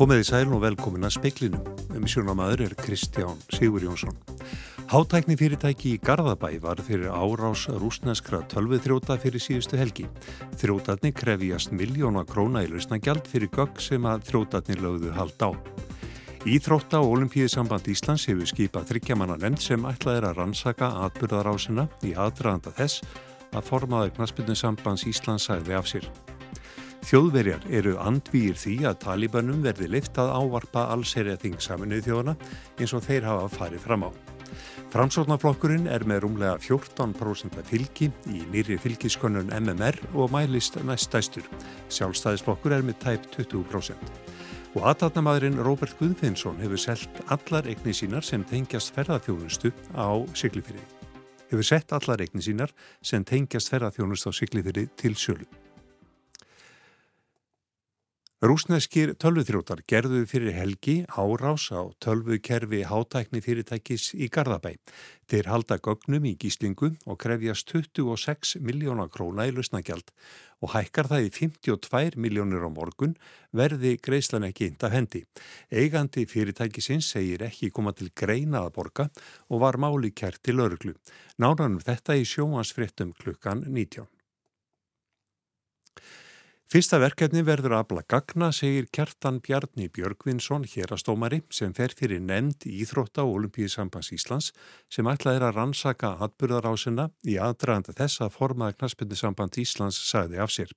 Komiði sæl og velkomin að speklinum. Umsjónamaður er Kristján Sigur Jónsson. Hátækni fyrirtæki í Garðabæ var fyrir árás rúsneskra tölvið þróta fyrir síðustu helgi. Þrótatni krefjast miljóna króna í lausnagjald fyrir gögg sem að þrótatni lögðu hald á. Íþrótta og Olimpíðisamband Íslands hefur skipað þryggjamanna nefnd sem ætlaðir að rannsaka atbyrðarásina í aðdraðanda þess að formaður Knaspinnusambands Íslands sagði af sér. Þjóðverjar eru andvíir því að talibannum verði liftað ávarpa allserja þingsaminu þjóðana eins og þeir hafa farið fram á. Framsóknarflokkurinn er með rúmlega 14% fylgi í nýri fylgiskönnun MMR og mælist næstæstur. Sjálfstæðisflokkur er með tæp 20%. Og aðtatnamadurinn Róbert Guðfinnsson hefur selgt allar eigni sínar sem tengjast ferðarþjónustu á Siglifyrði. Hefur sett allar eigni sínar sem tengjast ferðarþjónustu á Siglifyrði til sjölu. Rúsneskir tölvuþrótar gerðu fyrir helgi árás á tölvukerfi hátækni fyrirtækis í Garðabæ. Þeir halda gögnum í gíslingu og krefjast 26 miljóna króna í lusnagjald og hækkar það í 52 miljónir á morgun verði greiðslan ekki inn af hendi. Eigandi fyrirtækisins segir ekki koma til greina að borga og var máli kert til örglu. Nánanum þetta í sjóansfrittum klukkan 19. Fyrsta verkefni verður að bla gagna, segir Kjartan Bjarni Björgvinsson, hérastómari, sem fer fyrir nefnd Íþrótta og Olimpíðisambans Íslands sem ætlað er að rannsaka atbyrðarásina í aðdraganda þess að formaða Knaspindisamband Íslands sagði af sér.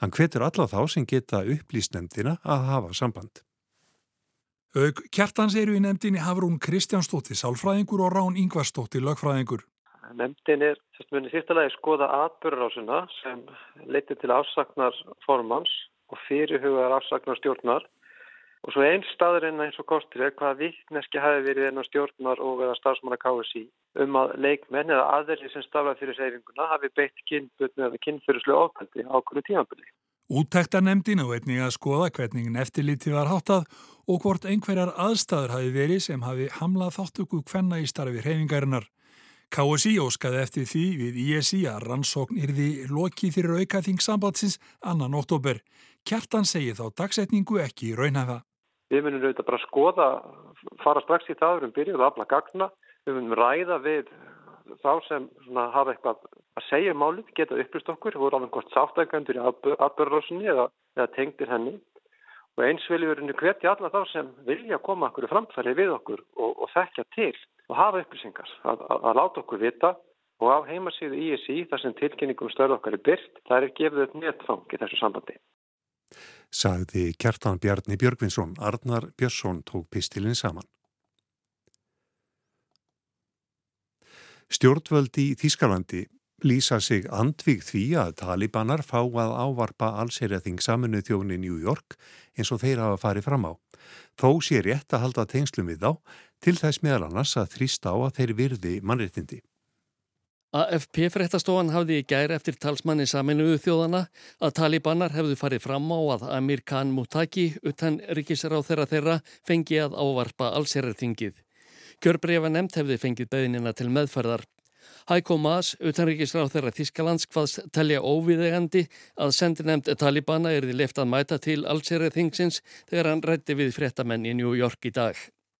Hann hvetur alla þá sem geta upplýst nefndina að hafa samband. Aug Kjartans eru í nefndinni Hafrún Kristjánsdóttir Sálfræðingur og Rán Ingvarsdóttir Lögfræðingur. Nemndin er munið fyrsta lagi skoða atbyrðarásina sem leytir til afsagnar formans og fyrirhugaðar afsagnar stjórnar og svo einn staðurinn eins og kostir er hvaða vittneski hafi verið enn á stjórnar og eða starfsmanna KSI um að leikmenn eða aðverði sem stafla fyrir seyfinguna hafi beitt kynbutni eða kynfyrirslu ákvæmdi á hverju tímanbili. Úttektarnemdin og einnig að skoða hvernig eftirliti var háttað og hvort einhverjar aðstæður hafi verið sem hafi hamlað þáttöku hvenna í starfi hreyfingarinnar. KSI óskaði eftir því við ISI að rannsókn yrði loki fyrir aukaþing sambandsins annan oktober. Kjartan segir þá dagsetningu ekki í raunhafa. Við munum auðvitað bara skoða, fara strax í það, við munum byrjuð að afla gagna, við munum ræða við þá sem hafa eitthvað að segja um málið, geta upplýst okkur, voru alveg gott sáttækandur í atbörðarrásinni eða, eða tengdir henni og eins viljum við hvetja alla þá sem vilja koma okkur framfæri við okkur og, og þekkja til og hafa upplýsingar að, að, að láta okkur vita og á heimasíðu ISI þar sem tilkynningum stöðu okkar er byrt, það er gefið upp netfang í þessu sambandi. Sagði Kjartan Bjarni Björgvinsson, Arnar Björnsson tók pistilin saman. Stjórnvöldi í Þískalandi lýsa sig andvig því að talibanar fá að ávarpa allserjaþing saminu þjóni New York eins og þeir hafa farið fram á. Þó sé rétt að halda tengslum við þá til þess meðal annars að þrýsta á að þeir virði mannréttindi. AFP fréttastofan hafði í gæri eftir talsmanni saminuðu þjóðana að talibanar hefðu farið fram á að Amir Khan Mutaki utan ríkisráð þeirra þeirra fengi að ávarpa allserjaþingið. Kjörbrefa nefnt hefði fengið beðinina til meðferðar. Heiko Maas, utanríkisráð þeirra Þískalands, hvaðst telja óviðegandi að sendi nefnd Talibana er því left að mæta til allserið þingsins þegar hann rætti við fréttamenn í New York í dag.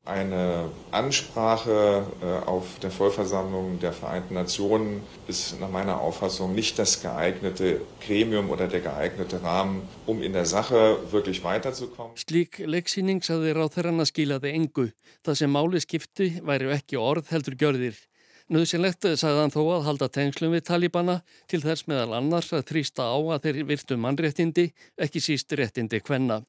Eine Ansprache äh, auf der Vollversammlung der Vereinten Nationen ist nach meiner Auffassung nicht das geeignete Gremium oder der geeignete Rahmen, um in der Sache wirklich weiterzukommen. Slík leiksýning saði ráð þeirra að skilaði engu. Það sem máli skipti væri ekki orð heldur gjörðir. Nauðsynlegt sagði hann þó að halda tengslum við talibana til þess meðal annars að þrýsta á að þeir virtu mannréttindi, ekki síst réttindi hvenna.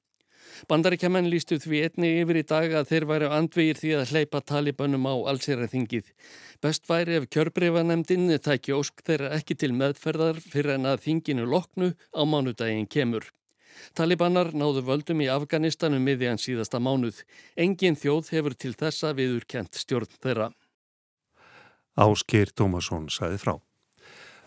Bandaríkjaman lístu því einni yfir í dag að þeir væri andvegir því að hleypa talibanum á allsýraþingið. Best væri ef kjörbreifanemdinn tæki ósk þeirra ekki til meðferðar fyrir en að þinginu loknu á mánudaginn kemur. Talibanar náðu völdum í Afganistanum miðjan síðasta mánuð. Engin þjóð hefur til þessa viðurkent stjórn þeirra. Áskeir Tómasson saði frá.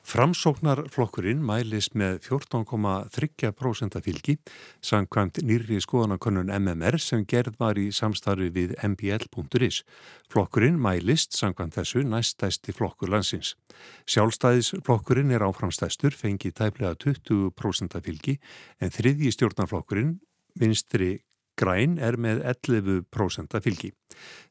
Framsóknarflokkurinn mælist með 14,3% fylgi samkvæmt nýri skoðanakönnun MMR sem gerð var í samstarfi við mbl.is. Flokkurinn mælist samkvæmt þessu næststæsti flokkur landsins. Sjálfstæðisflokkurinn er áframstæstur, fengi tæplega 20% fylgi en þriðji stjórnarflokkurinn, vinstri Græn er með 11% fylgi.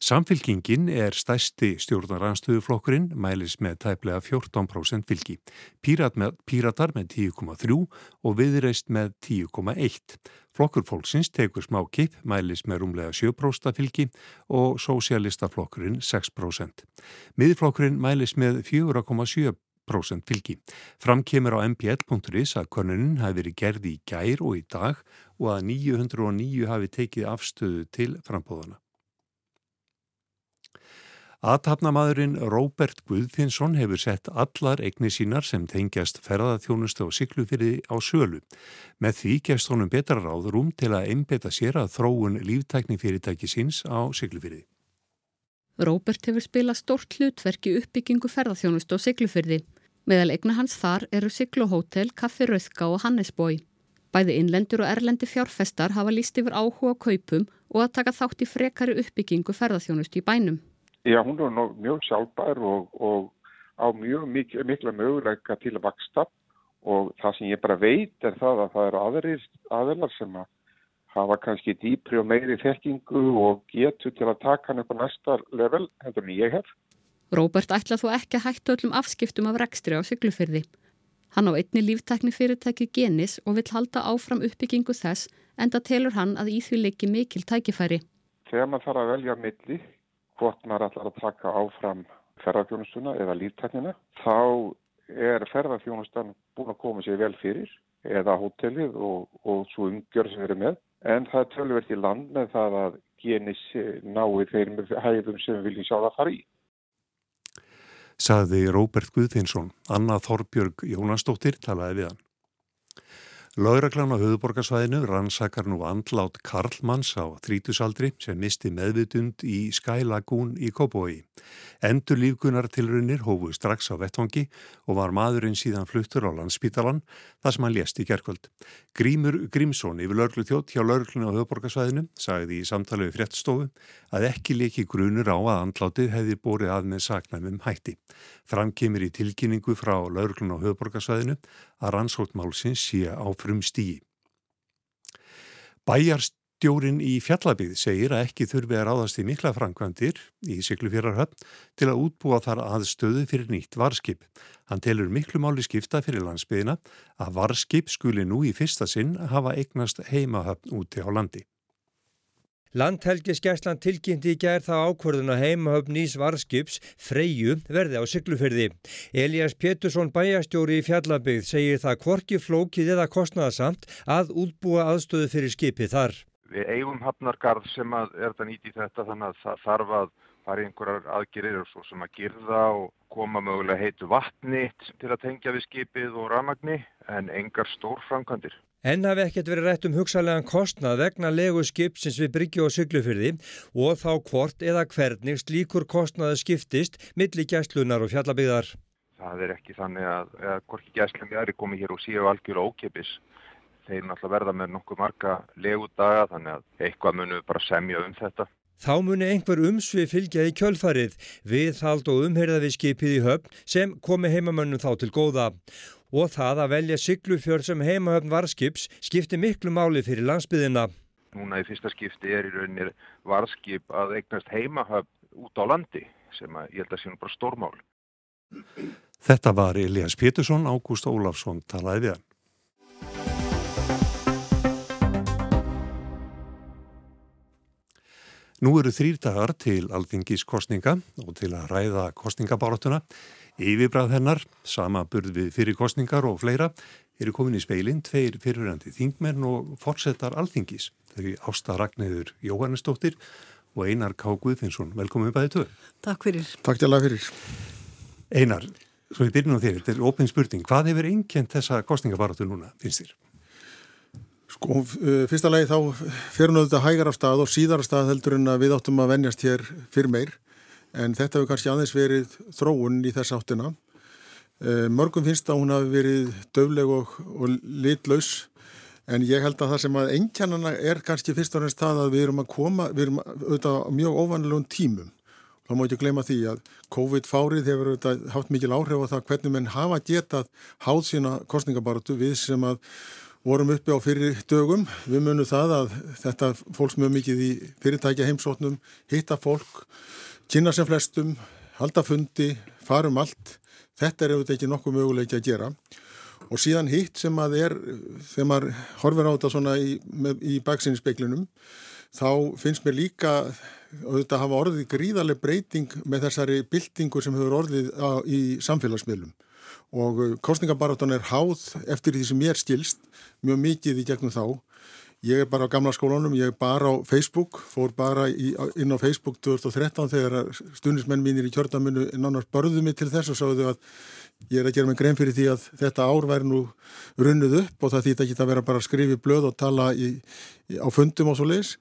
Samfylkingin er stæsti stjórnaranstöðuflokkurinn, mælis með tæplega 14% fylgi. Pírat með, píratar með 10,3 og viðreist með 10,1. Flokkur fólksins tekur smá kip, mælis með rúmlega 7% fylgi og sósialistaflokkurinn 6%. Miðflokkurinn mælis með 4,7% fylgi. Framkemur á mpl.is að konunin hafi verið gerði í gær og í dag og að 909 hafi tekið afstöðu til frambóðana. Athafnamaðurinn Róbert Guðfinsson hefur sett allar eigni sínar sem tengjast ferðarþjónustu og syklufyrði á sölu. Með því gefst honum betra ráður um til að einbeta sér að þróun líftækni fyrirtæki síns á syklufyrði. Róbert hefur spilað stórt hlutverk í uppbyggingu ferðarþjónustu og syklufyrði. Meðal eigna hans þar eru Syklohótel, Kaffi Rauðka og Hannesbói. Bæði innlendur og erlendi fjárfestar hafa líst yfir áhuga kaupum og að taka þátt í frekari uppbyggingu ferðarþjónustu í bænum. Já, hún er mjög sjálfbær og, og á mjög mikla, mikla möguleika til að vaksta og það sem ég bara veit er það að það eru aðrir aðelar sem að hafa kannski dýpri og meiri þekkingu og getur til að taka hann upp á næsta level hendur en ég hef. Róbert ætla þú ekki að hættu öllum afskiptum af rekstri á syklufyrði. Hann á einni líftekni fyrirtæki genis og vill halda áfram uppbyggingu þess en það telur hann að í því leiki mikil tækifæri. Þegar maður þarf að velja milli hvort maður ætlar að taka áfram ferðarþjónustuna eða lífteknina, þá er ferðarþjónustan búin að koma sér vel fyrir eða hótelið og, og svo umgjörð sem eru með. En það er tölverkt í land með það að genis nái þeim hæfum sem við viljum sjá það fara í. Saði Róbert Guðfinsson, Anna Þorbjörg Jónasdóttir talaði við hann. Lauraglann á höfuborgarsvæðinu rannsakar nú andlát Karlmanns á þrítusaldri sem misti meðvitund í Skylagún í Kópói. Endur lífgunartilrunir hófu strax á vettvangi og var maðurinn síðan fluttur á landsspítalan þar sem hann lést í gerkvöld. Grímur Grímsson yfir laurglu þjótt hjá laurglunni á höfuborgarsvæðinu sagði í samtali við fréttstofu að ekki leki grunur á að andlátið hefði bórið að með saknæmum hætti. Framkemur í tilkynningu frá laurglunni á höfuborgarsvæðinu að rannsóttmálsins sé á frum stíi. Bæjarstjórin í Fjallabíð segir að ekki þurfi að ráðast í mikla framkvæmdir í Siglufjörarhöfn til að útbúa þar aðstöðu fyrir nýtt varskip. Hann telur miklu máli skipta fyrir landsbyðina að varskip skuli nú í fyrsta sinn hafa eignast heimahöfn úti á landi. Landhelgiskeslan tilkynnti í gerð það ákvörðun að heimahöfn nýs varskips Freyju verði á syklufyrði. Elias Pétursson bæjastjóri í Fjallabygð segir það kvorki flókið eða kostnaðasamt að útbúa aðstöðu fyrir skipið þar. Við eigum hafnargarð sem að er það nýtt í þetta þannig að það þarf að fara einhverjar aðgerir og svo sem að girða og koma mögulega heitu vatni til að tengja við skipið og ramagni en engar stórfrankandir. En hafi ekkert verið rætt um hugsaðlegan kostnað vegna legu skipsins við Bryggju og Siglufyrði og þá hvort eða hvernig slíkur kostnaði skiptist millir gæslunar og fjallabíðar. Það er ekki þannig að, að hvorki gæslum ég er komið hér og séu algjör ókipis. Þeir náttúrulega verða með nokkuð marga legudaga þannig að eitthvað munum bara semja um þetta. Þá muni einhver umsvið fylgja í kjölfarið við hald og umherða við skipið í höfn sem komi heimamönnum þá til góða og það að velja Siglufjörð sem heimahöfn varskips skipti miklu máli fyrir landsbyðina. Núna í fyrsta skipti er í rauninni varskip að eignast heimahöfn út á landi sem að, ég held að sé nú bara stórmál. Þetta var Elias Pétursson, Ágúst Ólafsson talaði við hann. Nú eru þrýr dagar til alþingiskostninga og til að ræða kostningabáratuna Yfirbræð hennar, sama burð við fyrir kostningar og fleira, eru komin í speilin tveir fyrirhandi þingmenn og forsetar alþingis. Þau Ásta Ragnæður Jóhannesdóttir og Einar K. Guðfinnsson. Velkomin bæðið töður. Takk fyrir. Takk til að fyrir. Einar, svo við byrjum á þér, þetta er ópinn spurning. Hvað hefur einkjent þessa kostningabaratu núna, finnst þér? Sko, fyrsta lagi þá fyrir náttúrulega hægar af stað og síðar af stað heldur en að við áttum að vennjast hér fyrir meir en þetta hefur kannski aðeins verið þróun í þess áttina. E, mörgum finnst að hún hafi verið döfleg og, og litlaus en ég held að það sem að engjannana er kannski fyrst og reynst það að við erum að koma, við erum auðvitað mjög óvanlegum tímum. Þá má ekki gleyma því að COVID-fárið hefur auðvitað haft mikil áhrif á það hvernig menn hafa getað háð sína kostningabaratu við sem að vorum uppi á fyrir dögum. Við munum það að þetta fólks mjög mikið í fyrirtækja heimsóknum, hitta fólk, kynna sem flestum, halda fundi, farum allt. Þetta er auðvitað ekki nokkuð möguleiki að gera. Og síðan hitt sem að er, þegar maður horfir á þetta svona í, í baksinnspeiklinum, þá finnst mér líka auðvitað að hafa orðið gríðarlega breyting með þessari byltingu sem hefur orðið á, í samfélagsmiðlum og uh, kostningabarátan er háð eftir því sem ég er skilst mjög mikið í gegnum þá. Ég er bara á gamla skólanum, ég er bara á Facebook fór bara í, inn á Facebook 2013 þegar stundismenn mínir í kjörtaminu nánast börðu mig til þess og sáðu að ég er að gera mig grein fyrir því að þetta ár væri nú runnuð upp og það þýtt ekki að vera bara að skrifi blöð og tala í, í, á fundum og svo leiðis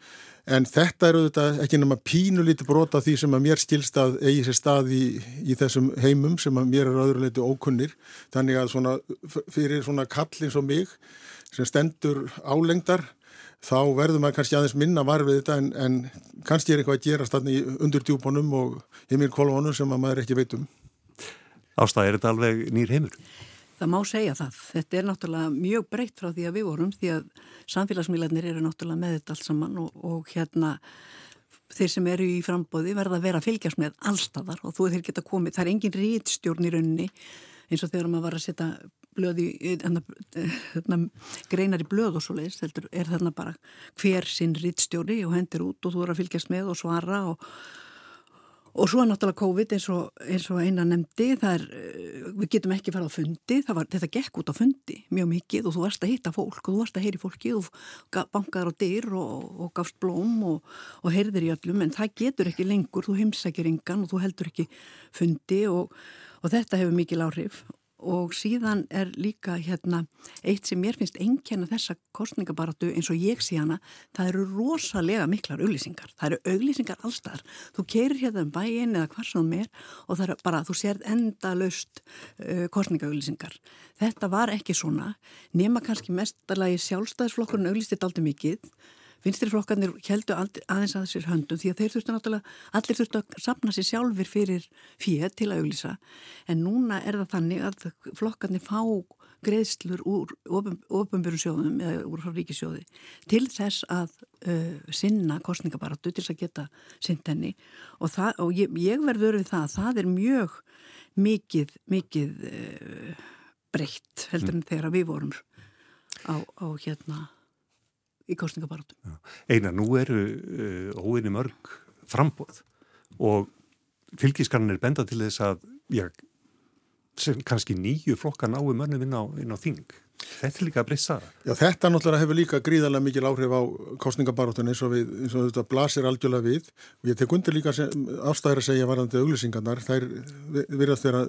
En þetta eru auðvitað ekki nema pínu lítið brota því sem að mér skilst að eigi sér stað í, í þessum heimum sem að mér eru öðruleiti ókunnir. Þannig að svona, fyrir svona kallins og mig sem stendur álengdar þá verður maður kannski aðeins minna varfið þetta en, en kannski er eitthvað að gera stanni undir djúbónum og heimilkólónum sem að maður ekki veitum. Ástæði, er þetta alveg nýr heimur? Það má segja það. Þetta er náttúrulega mjög breytt frá því að við vorum því að samfélagsmiðlarnir eru náttúrulega með þetta allt saman og, og hérna þeir sem eru í frambóði verða að vera að fylgjast með allstæðar og þú er þeir geta komið, það er engin rítstjórn í rauninni eins og þegar maður var að setja blöði, hérna, hérna, greinar í blöð og svo leiðist, er þarna bara hver sinn rítstjóri og hendur út og þú er að fylgjast með og svara og Og svo er náttúrulega COVID eins og, eins og eina nefndi, er, eh, við getum ekki farað á fundi, var, þetta gekk út á fundi mjög mikið og þú varst að hitta fólk og þú varst að heyri fólki og bankaður á dyr og, og gafst blóm og, og heyrðir í öllum. En það getur ekki lengur, þú heimsækir engan og þú heldur ekki fundi og þetta hefur mikil áhrif og síðan er líka hérna eitt sem mér finnst einnkjæna þessa kostningabaratu eins og ég sé hana það eru rosalega miklar auglýsingar. Það eru auglýsingar allstar þú keirir hérna um bæin eða hvað sem er og það er bara, þú sérð enda löst uh, kostningaauglýsingar þetta var ekki svona nema kannski mestalagi sjálfstæðisflokkurinn auglýstitt aldrei mikið Vinstriflokkarnir heldu aðeins að sér höndum því að þeir þurftu náttúrulega, allir þurftu að sapna sér sjálfur fyrir fyrir til að auglýsa en núna er það þannig að flokkarnir fá greiðslur úr ofunbjörn sjóðum eða úr frá ríkisjóði til þess að uh, sinna kostningabaratu til þess að geta sint henni og, það, og ég, ég verður við það að það er mjög mikið, mikið uh, breytt heldur en mm. þegar við vorum á, á hérna í kostningabarátum. Einar, nú eru uh, óinni mörg frambóð og fylgiskannin er benda til þess að já, kannski nýju flokka nái mörnum inn á, á þing. Þetta er líka að breysa það. Já, þetta náttúrulega hefur líka gríðarlega mikil áhrif á kostningabarótun eins og, við, eins og þetta blasir algjörlega við. Og ég tek undir líka afstæðir að segja varðandi auglýsingarnar, þær verðast þeirra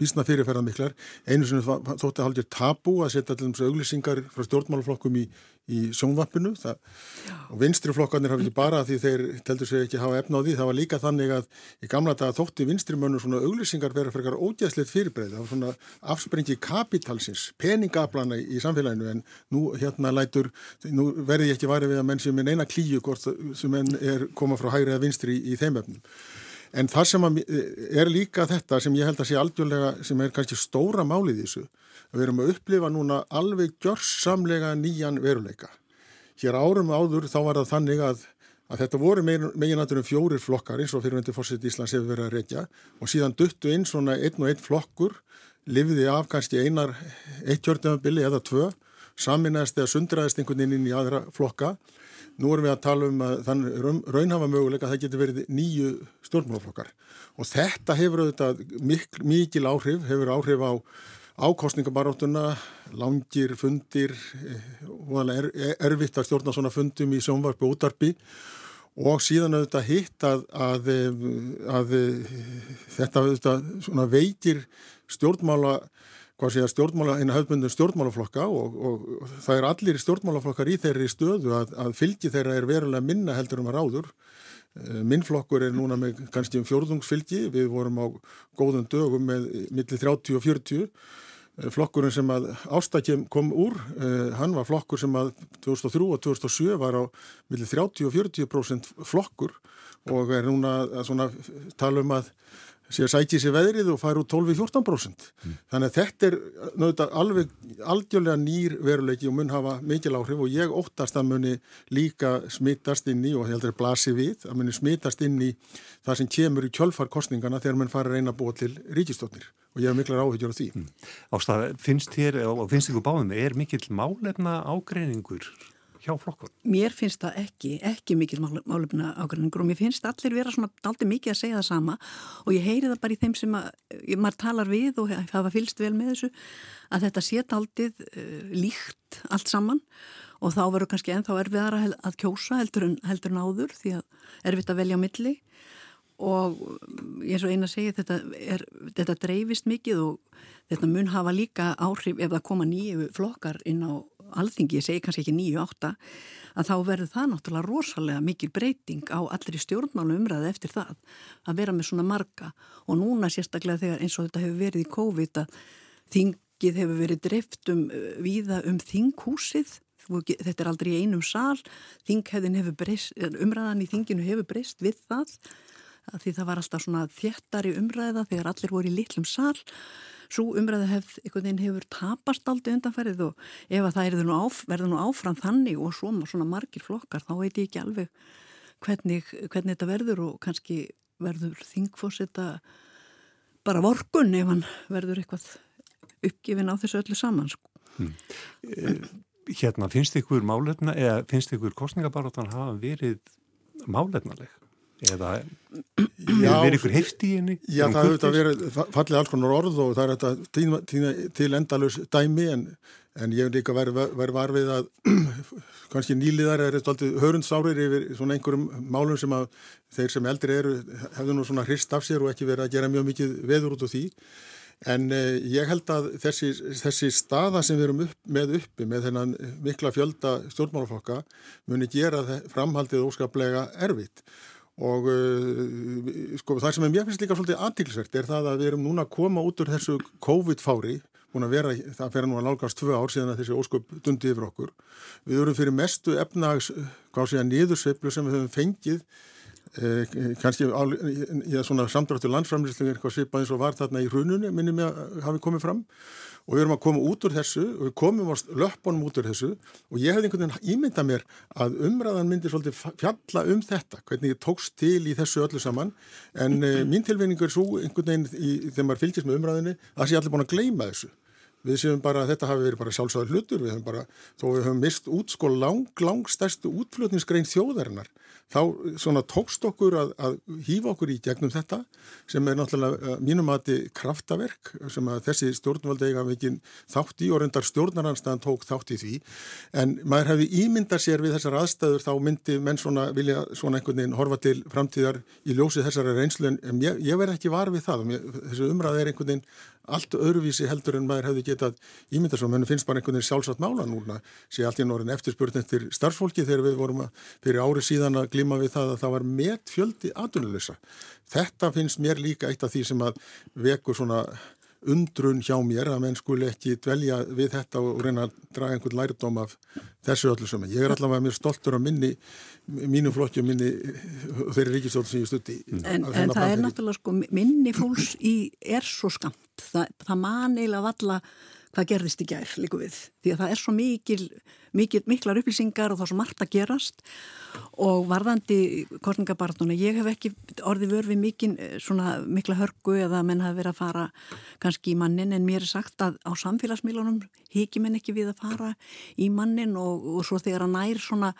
bísna fyrirferðan miklar einu sem þótti að haldja tabu að setja til þess auglýsingar frá stjórnmálaflokkum í í sjónvappinu og vinstriflokkarnir hafi ekki bara því þeir teldur sig ekki hafa efna á því það var líka þannig að í gamla daga þótti vinstrimönnum svona auglýsingar vera peningablana í samfélaginu en nú hérna lætur nú verði ég ekki varið við að menn sem er neina klíu sem er koma frá hægri eða vinstri í, í þeim efnum en það sem er líka þetta sem ég held að sé aldjörlega sem er kannski stóra málið í þessu að við erum að upplifa núna alveg gjörsamlega nýjan veruleika. Hér árum áður þá var það þannig að, að þetta voru meginandurum fjórir flokkar eins og fyrirvendir fórsett Íslands hefur verið að reykja og síðan duttu inn svona einn og einn flokkur, lifiði af kannski einar eitt kjörðumabili eða tvö, saminæðist eða sundraðist einhvern veginn inn í aðra flokka. Nú erum við að tala um að þann raunhafa möguleika að það getur verið nýju stjórnmálaflokkar og þetta hefur auðvitað mikil, mikil áhrif, hefur áhrif á ákostningabaráttuna, langir fundir, er, erfitt að stjórna svona fundum í sjónvarpi og útarpi og síðan auðvitað hitt að, að, að þetta auðvitað veikir stjórnmála, hvað sé að stjórnmála, eina höfbundum stjórnmálaflokka og, og, það er allir stjórnmálaflokkar í þeirri stöðu að, að fylgi þeirra er verulega minna heldur um að ráður. Minnflokkur er núna með kannski um fjórðungsfylgi, við vorum á góðum dögum með millir 30 og 40 Eh, flokkurinn sem að Ástakjem kom úr, uh, hann var flokkur sem að 2003 og 2007 var á millir 30 og 40% flokkur og er núna að tala um að sé að sæti sér veðrið og fær úr 12-14%. Mm. Þannig að þetta er náttúrulega alveg aldjörlega nýr veruleiki og mun hafa mikil áhrif og ég óttast að muni líka smittast inn í og heldur blasi við að muni smittast inn í það sem kemur í kjölfarkostningana þegar mann fara að reyna að búa til ríkistóknir og ég hef miklar áhyggjur á því. Mm. Ástað, finnst þér og finnst ykkur báðum, er mikill málefna ágreiningur hjá flokkun? Mér finnst það ekki, ekki mikil málefna ágræningur og mér finnst allir vera svona aldrei mikið að segja það sama og ég heyri það bara í þeim sem að, maður talar við og hafa fylst vel með þessu að þetta set aldrei uh, líkt allt saman og þá verður kannski ennþá erfiðara að kjósa heldur en, heldur en áður því að erfitt að velja á milli og ég er svo eina að segja þetta, er, þetta dreifist mikið og þetta mun hafa líka áhrif ef það koma nýju flokkar inn á alþingi, ég segi kannski ekki nýju átta, að þá verður það náttúrulega rosalega mikil breyting á allir í stjórnmálu umræði eftir það að vera með svona marga. Og núna sérstaklega þegar eins og þetta hefur verið í COVID að þingið hefur verið drift um viða um þinghúsið. Þetta er aldrei í einum sál þinghefðin hefur breyst, umræðan í þinginu hefur breyst við það því það var alltaf svona þjættari umræða þegar allir voru í litlum sál svo umræðu hef, hefur tapast aldrei undanferðið og ef að það nú áf, verður nú áfram þannig og svona, svona margir flokkar þá veit ég ekki alveg hvernig, hvernig þetta verður og kannski verður þingfossita bara vorkun ef hann verður eitthvað uppgifin á þessu öllu saman sko. hmm. Hérna, finnst ykkur málefna eða finnst ykkur kostningabaróttan hafa verið málefnaleg? Eða verið ykkur hefti í henni? Já, það hefur verið fallið alls konar orð og það er þetta tíma, tíma, til endalus dæmi en, en ég hef líka verið veri varfið að kannski nýliðar er eitthvað hörundsárir yfir svona einhverjum málum sem að þeir sem eldri eru hefðu nú svona hrist af sér og ekki verið að gera mjög mikið veður út úr því. En eh, ég held að þessi, þessi staða sem við erum upp, með uppi með þennan mikla fjölda stjórnmálaflokka muni gera framhaldið óskaplega erfitt og uh, sko það sem mér finnst líka svolítið aðtiklisvert er það að við erum núna að koma út úr þessu COVID-fári vera, það fer nú að nálgast tvö ár síðan að þessi ósköp dundi yfir okkur. Við erum fyrir mestu efnags hvað sé að niðursveiflu sem við höfum fengið eh, kannski á, í svona samdráttu landsframlýslu eitthvað svipað eins og var þarna í hrununni minnum ég að hafi komið fram. Og við erum að koma út úr þessu og við komum á löppunum út úr þessu og ég hefði einhvern veginn ímyndað mér að umræðan myndi svolítið fjalla um þetta, hvernig ég tókst til í þessu öllu saman. En e, mín tilvinningur er svo einhvern veginn í, þegar maður fylgjast með umræðinni að sé allir búin að gleima þessu við séum bara að þetta hafi verið bara sjálfsögður hlutur. Við höfum bara, þó við höfum mist út sko lang, lang stærstu útflutningsgrein þjóðarinnar þá svona tókst okkur að, að hýfa okkur í gegnum þetta sem er náttúrulega mínum aðti kraftaverk sem að þessi stjórnvaldi eiga mikið þátt í og reyndar stjórnaranstæðan tók þátt í því. En maður hefði ímyndar sér við þessar aðstæður þá myndi menn svona vilja svona einhvern veginn horfa til framtíðar í ljósið þessari reynslu. En ég, ég verð ekki var við það. Þessu umræð er allt öðruvísi heldur en maður hefði getað ímynda svo, menn finnst bara einhvern veginn sjálfsagt mála núna, sé allt í norðin eftirspurning eftir starfsfólki þegar við vorum að fyrir ári síðan að glima við það að það var met fjöldi aðunuleysa. Þetta finnst mér líka eitt af því sem að vekur svona undrun hjá mér að menn skuli ekki dvelja við þetta og reyna að draga einhvern lærdóm af þessu öllu sem ég er allavega mér stoltur af minni mínu flokki og minni þeirri ríkistótt sem ég stutti. En, en það er náttúrulega sko minni fólks í er svo skamt. Það, það man eiginlega valla hvað gerðist í gær líku við. Því að það er svo mikil, mikil miklar upplýsingar og þá svo margt að gerast. Og varðandi kostningabartuna, ég hef ekki orði vörfi mikil svona mikla hörgu eða menn hafi verið að fara kannski í mannin en mér er sagt að á samfélagsmiðlunum hiki menn ekki við að fara í mannin og, og svo þegar að nær svona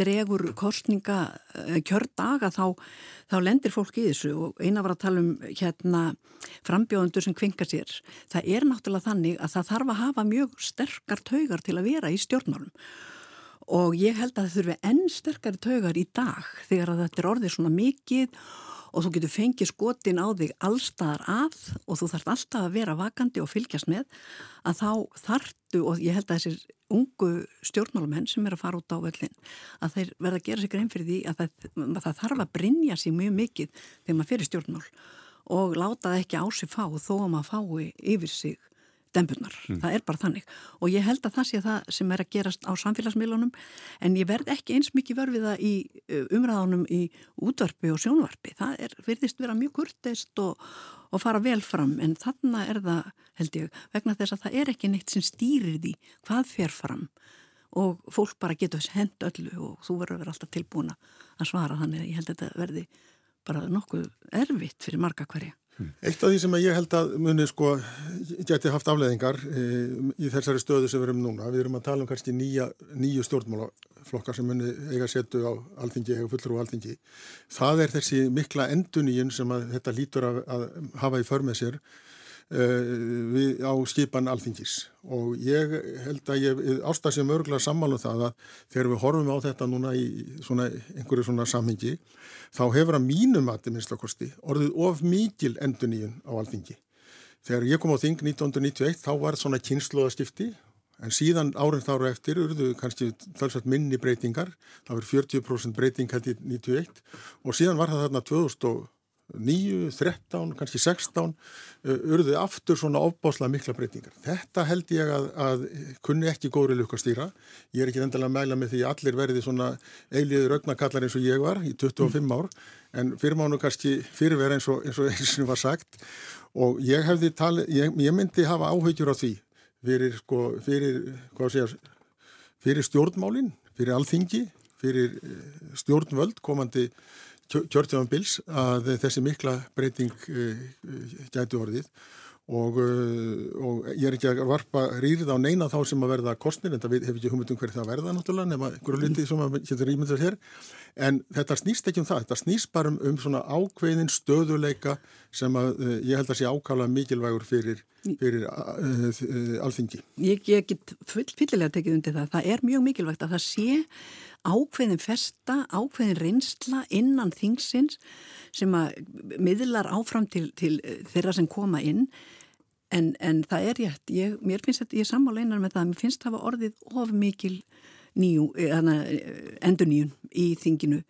dregur kostninga eh, kjördaga þá, þá lendir fólk í þessu. Og eina var að tala um hérna frambjóðundur sem kvingar sér. Það er náttúrulega þannig að það þarf að hafa mjög sterkar taugar til að vera í stjórnmálum og ég held að það þurfi enn sterkari taugar í dag þegar að þetta er orðið svona mikið og þú getur fengið skotin á þig allstaðar að og þú þarf alltaf að vera vakandi og fylgjast með að þá þartu og ég held að þessir ungu stjórnmálumenn sem er að fara út á völlin að þeir verða að gera sig grein fyrir því að það, að það þarf að brinja sig mjög mikið þegar maður fyrir stjórnmál og láta það ekki á sig fá þó að maður fái yfir sig dembunar, mm. það er bara þannig. Og ég held að það sé það sem er að gerast á samfélagsmiðlunum. En ég verð ekki eins mikið vörfiða í umræðanum í útvarpi og sjónvarpi. Það er, verðist vera mjög kurtist og, og fara vel fram. En þarna er það, held ég, vegna þess að það er ekki neitt sem stýrir því hvað fer fram. Og fólk bara getur hend öllu og þú verður að vera alltaf tilbúin að svara þannig að ég held að þetta verði bara nokkuð erfitt fyrir marga hverja. Eitt af því sem ég held að muni sko geti haft afleðingar e, í þessari stöðu sem við erum núna, við erum að tala um kannski nýja, nýju stjórnmálaflokkar sem muni eiga setu á alþingi, eiga fullur á alþingi. Það er þessi mikla enduníin sem að þetta lítur að, að hafa í förmið sér við, á skipan alþingis og ég held að ég ástað sem örgulega sammálu um það að þegar við horfum á þetta núna í svona, einhverju svona samhengi þá hefur að mínum að minnst okkursti orðið of mikil enduníun á alþingi. Þegar ég kom á þing 1991 þá var svona kynnslóðaskipti en síðan árið þáru eftir urðu kannski þalsvægt minni breytingar, það verið 40% breyting hætti 91 og síðan var það þarna 2000 9, 13, kannski 16 urði aftur svona ofbáslega mikla breytingar. Þetta held ég að, að kunni ekki góðri lukkastýra. Ég er ekki endalega að mæla með því að allir verði svona eiliður augnakallar eins og ég var í 25 mm. ár en fyrir mánu kannski fyrirverð eins og eins og eins og var sagt og ég hefði talið, ég, ég myndi hafa áhaugjur á því fyrir sko, fyrir, ég, fyrir stjórnmálinn, fyrir alþingi, fyrir eh, stjórnvöld komandi kjörtjáðan bils að þessi mikla breyting uh, gæti orðið. Og, uh, og ég er ekki að varpa rýrið á neina þá sem að verða kostnir en það hef ekki humut um hverju það verða náttúrulega nema einhverju litið sem að getur rýmyndast hér en þetta snýst ekki um það, þetta snýst bara um, um svona ákveðin stöðuleika sem að uh, ég held að sé ákala mikilvægur fyrir, fyrir alþingi. Ég, ég get fyllilega tekið undir það, það er mjög mikilvægt að það sé ákveðin festa, ákveðin reynsla innan þingsins sem að miðlar áfram til, til eh, þeirra sem koma inn en, en það er rétt, ég, mér finnst að ég er sammáleinar með það, mér finnst það að orðið of mikil nýjú, eh, endur nýjun í þinginu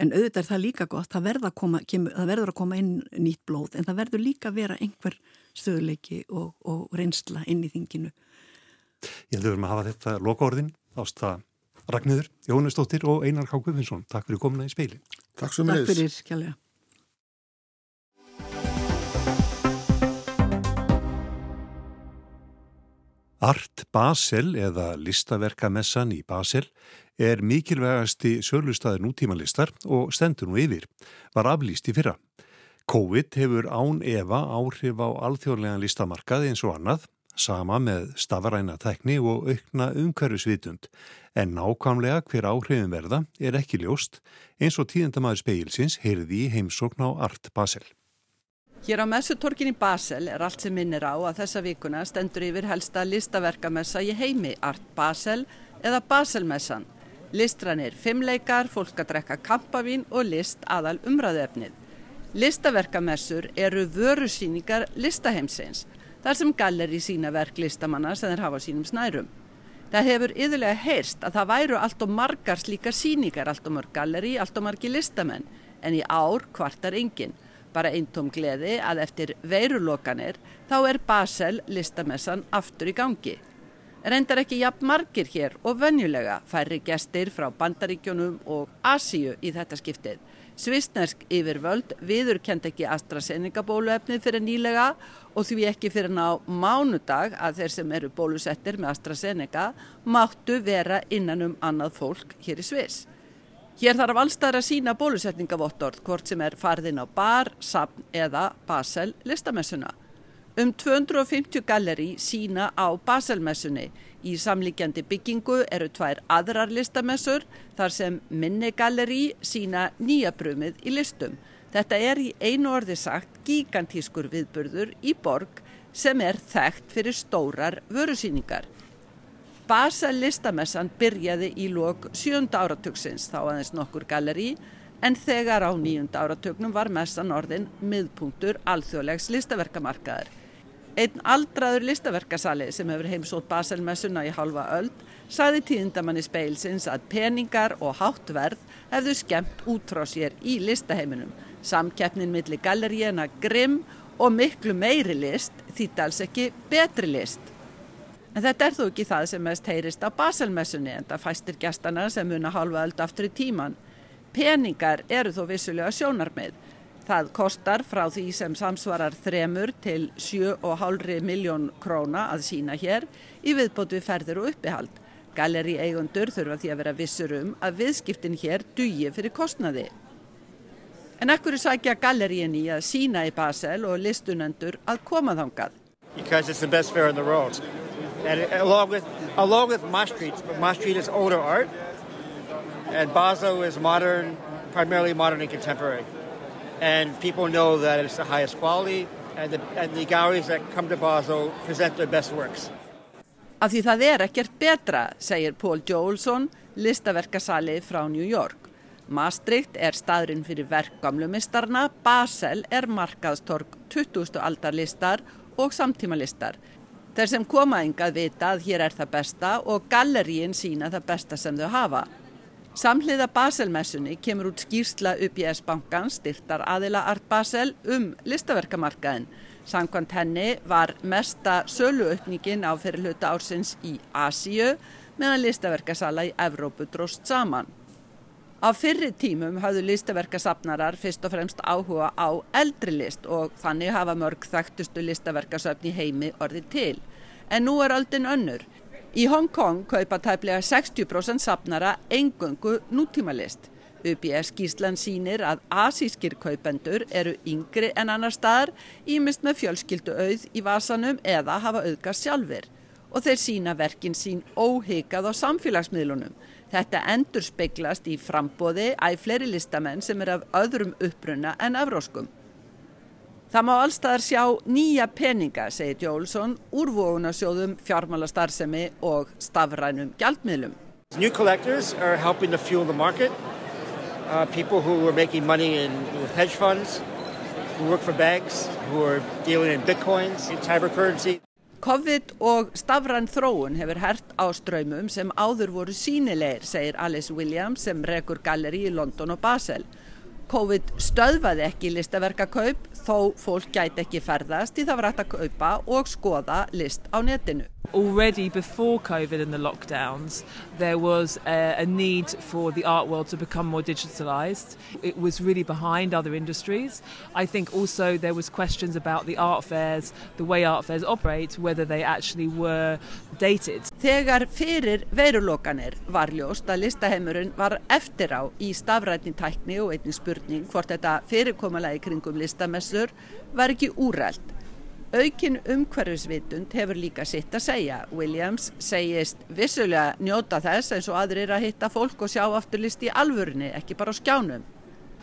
en auðvitað er það líka gott, það verður að koma, kemur, það verður að koma inn nýtt blóð en það verður líka að vera einhver stöðuleiki og, og reynsla inn í þinginu. Ég heldur að hafa þetta loka orðin ást að Ragnhildur, Jónastóttir og Einar K. Guðvinsson, takk fyrir komuna í speili. Takk svo með þess. Takk fyrir, skjálja. Art Basel eða listaverkamessan í Basel er mikilvægasti sölustæður nútímanlistar og stendur nú yfir, var aflýst í fyrra. COVID hefur án Eva áhrif á alþjóðlegan listamarkað eins og annað sama með stafaræna tekni og aukna umhverfisvitund, en nákvæmlega hver áhrifin verða er ekki ljóst eins og tíðendamæður speilsins heyrði í heimsókn á Art Basel. Hér á messutorkin í Basel er allt sem minnir á að þessa vikuna stendur yfir helsta listaverkamessa í heimi Art Basel eða Baselmessan. Listranir, fimmleikar, fólk að drekka kampavín og list aðal umræðuefnið. Listaverkamessur eru vörusýningar listaheimsins þar sem galleri sína verk listamanna sem þeir hafa sínum snærum. Það hefur yðurlega heyrst að það væru allt og margar slíkar síningar, allt og mörg galleri, allt og margi listamenn, en í ár kvartar enginn. Bara eintóm gleði að eftir veirulokanir þá er Basel listamessan aftur í gangi. Reyndar ekki jafn margir hér og venjulega færri gestir frá Bandaríkjónum og Asíu í þetta skiptið. Svisnersk yfirvöld viðurkend ekki AstraZeneca bóluefnið fyrir nýlega og því ekki fyrir ná mánudag að þeir sem eru bólusettir með AstraZeneca máttu vera innan um annað fólk hér í Svis. Hér þarf allstæðar að sína bólusetningavottorð hvort sem er farðin á bar, sapn eða Basel listamessuna. Um 250 galleri sína á Baselmessunni Í samlíkjandi byggingu eru tvær aðrar listamessur þar sem minnigalleri sína nýja brumið í listum. Þetta er í einu orði sagt gigantískur viðburður í borg sem er þekkt fyrir stórar vörusýningar. Basel listamessan byrjaði í lok sjönda áratugsins þá aðeins nokkur galleri en þegar á nýjunda áratugnum var messan orðin miðpunktur alþjóðlegs listaverkamarkaðar. Einn aldraður listaverkasali sem hefur heimsótt Baselmessuna í halva öld saði tíðindamanni speilsins að peningar og háttverð hefðu skemmt út frá sér í listaheiminum. Samkeppnin millir galleríena grimm og miklu meiri list þýtt alls ekki betri list. En þetta er þó ekki það sem mest heyrist á Baselmessunni en það fæstir gæstana sem muna halva öll aftur í tíman. Peningar eru þó vissulega sjónarmið. Það kostar frá því sem samsvarar þremur til 7,5 miljón króna að sína hér í viðbót við ferðir og uppihald. Galeri eigundur þurfa því að vera vissur um að viðskiptin hér dugi fyrir kostnaði. En ekkur er sækja galeríin í að sína í Basel og listunendur að koma þangað. Because it's the best fair in the world. And along with, along with Maastricht, but Maastricht is older art and Basel is modern, primarily modern and contemporary. And people know that it's the highest quality and the, and the galleries that come to Basel present their best works. Af því það er ekkert betra, segir Paul Jolson, listaverkasali frá New York. Maastricht er staðurinn fyrir verkgamlumistarna, Basel er markaðstorg 20. aldarlistar og samtímalistar. Þeir sem koma yngað vita að hér er það besta og galleríin sína það besta sem þau hafa. Samhliða Baselmessunni kemur út skýrsla UBS bankans styrtar aðila Art Basel um listaverkamarkaðin. Samkvæmt henni var mesta söluaukningin á fyrirluta ársins í Asíu meðan listaverkasala í Evrópu dróst saman. Á fyrri tímum hafðu listaverkasafnarar fyrst og fremst áhuga á eldri list og þannig hafa mörg þekktustu listaverkasöfn í heimi orðið til. En nú er öldin önnur. Í Hong Kong kaupa tæplega 60% safnara engungu nútímalist. UBS Gísland sínir að asískir kaupendur eru yngri en annar staðar, ímist með fjölskyldu auð í vasanum eða hafa auðga sjálfur. Og þeir sína verkin sín óhyggjað á samfélagsmiðlunum. Þetta endur speiklast í frambóði æg fleiri listamenn sem er af öðrum uppruna en afróskum. Það má allstaðar sjá nýja peninga, segir Jólsson, úrvóðunarsjóðum, fjármálastarðsemi og stafrænum gjaldmiðlum. New collectors are helping to fuel the market. Uh, people who are making money in hedge funds, who work for banks, who are dealing in bitcoins, in cybercurrency. COVID og stafræn þróun hefur hert á ströymum sem áður voru sínilegir, segir Alice Williams sem rekur galleri í London og Basel. COVID stöðvaði ekki listaverkakaup þó fólk gæti ekki ferðast því það var hægt að kaupa og skoða list á netinu. Already before COVID and the lockdowns, there was a, a need for the art world to become more digitalized. It was really behind other industries. I think also there was questions about the art fairs, the way art fairs operate, whether they actually were dated. Þegar fyrir verulokanir var ljóst að listaheimurinn var eftir á í stafrætni tækni og einnig spurning hvort þetta fyrirkommalagi kringum listamessur var ekki úrælt. Aukin umhverfisvitund hefur líka sitt að segja. Williams segist vissulega njóta þess eins og aðrir að hitta fólk og sjá afturlist í alvörunni, ekki bara á skjánum.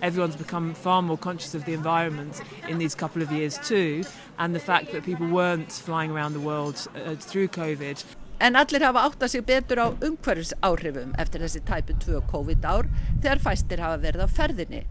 Everyone's become far more conscious of the environment in these couple of years too and the fact that people weren't flying around the world uh, through COVID. En allir hafa átt að sig betur á umhverfisáhrifum eftir þessi tæpu tvö COVID ár þegar fæstir hafa verið á ferðinni.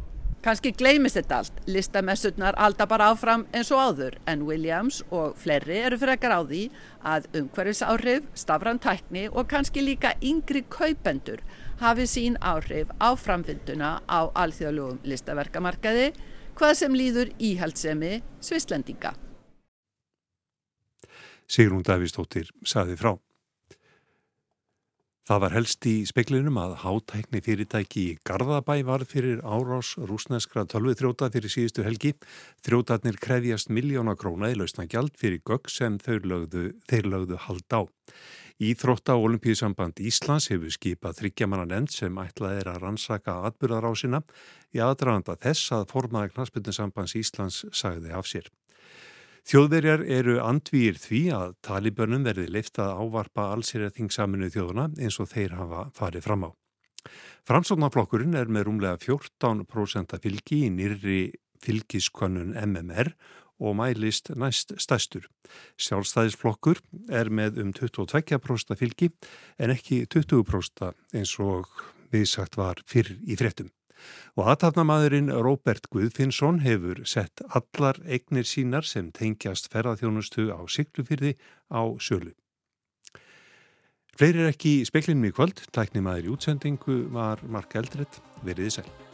Kanski gleymist þetta allt, listamessurnar halda bara áfram eins og áður en Williams og fleiri eru frekar á því að umhverfisáhrif, stafran tækni og kannski líka yngri kaupendur hafi sín áhrif á framfinduna á alþjóðlugum listaverkamarkaði hvað sem líður íhaldsemi svislendinga. Sigrún Davísdóttir saði frá. Það var helst í speklinum að hátækni fyrirtæki í Garðabæ var fyrir árás rúsneskra tölvithróta fyrir síðustu helgi. Þrótarnir krefjast miljóna króna í lausna gjald fyrir gögg sem lögðu, þeir lögðu hald á. Íþrótta og olimpíðsamband Íslands hefur skipað þryggjamanna nefnd sem ætlað er að rannsaka atbyrðarásina í aðdraganda þess að formaða knasputninsambands Íslands sagði af sér. Þjóðverjar eru andvýr því að talibönum verði leift að ávarpa allsýrjating saminu þjóðuna eins og þeir hafa farið fram á. Framsóknarflokkurinn er með rúmlega 14% fylgi í nýri fylgiskonnun MMR og mælist næst stæstur. Sjálfstæðisflokkur er með um 22% fylgi en ekki 20% eins og við sagt var fyrr í frettum. Og aðtapnamaðurinn Róbert Guðfinnsson hefur sett allar eignir sínar sem tengjast ferðarþjónustu á Siglufyrði á sölu. Fleiri er ekki í speklinum í kvöld, tæknimaður í útsendingu var Mark Eldredd, veriði sæl.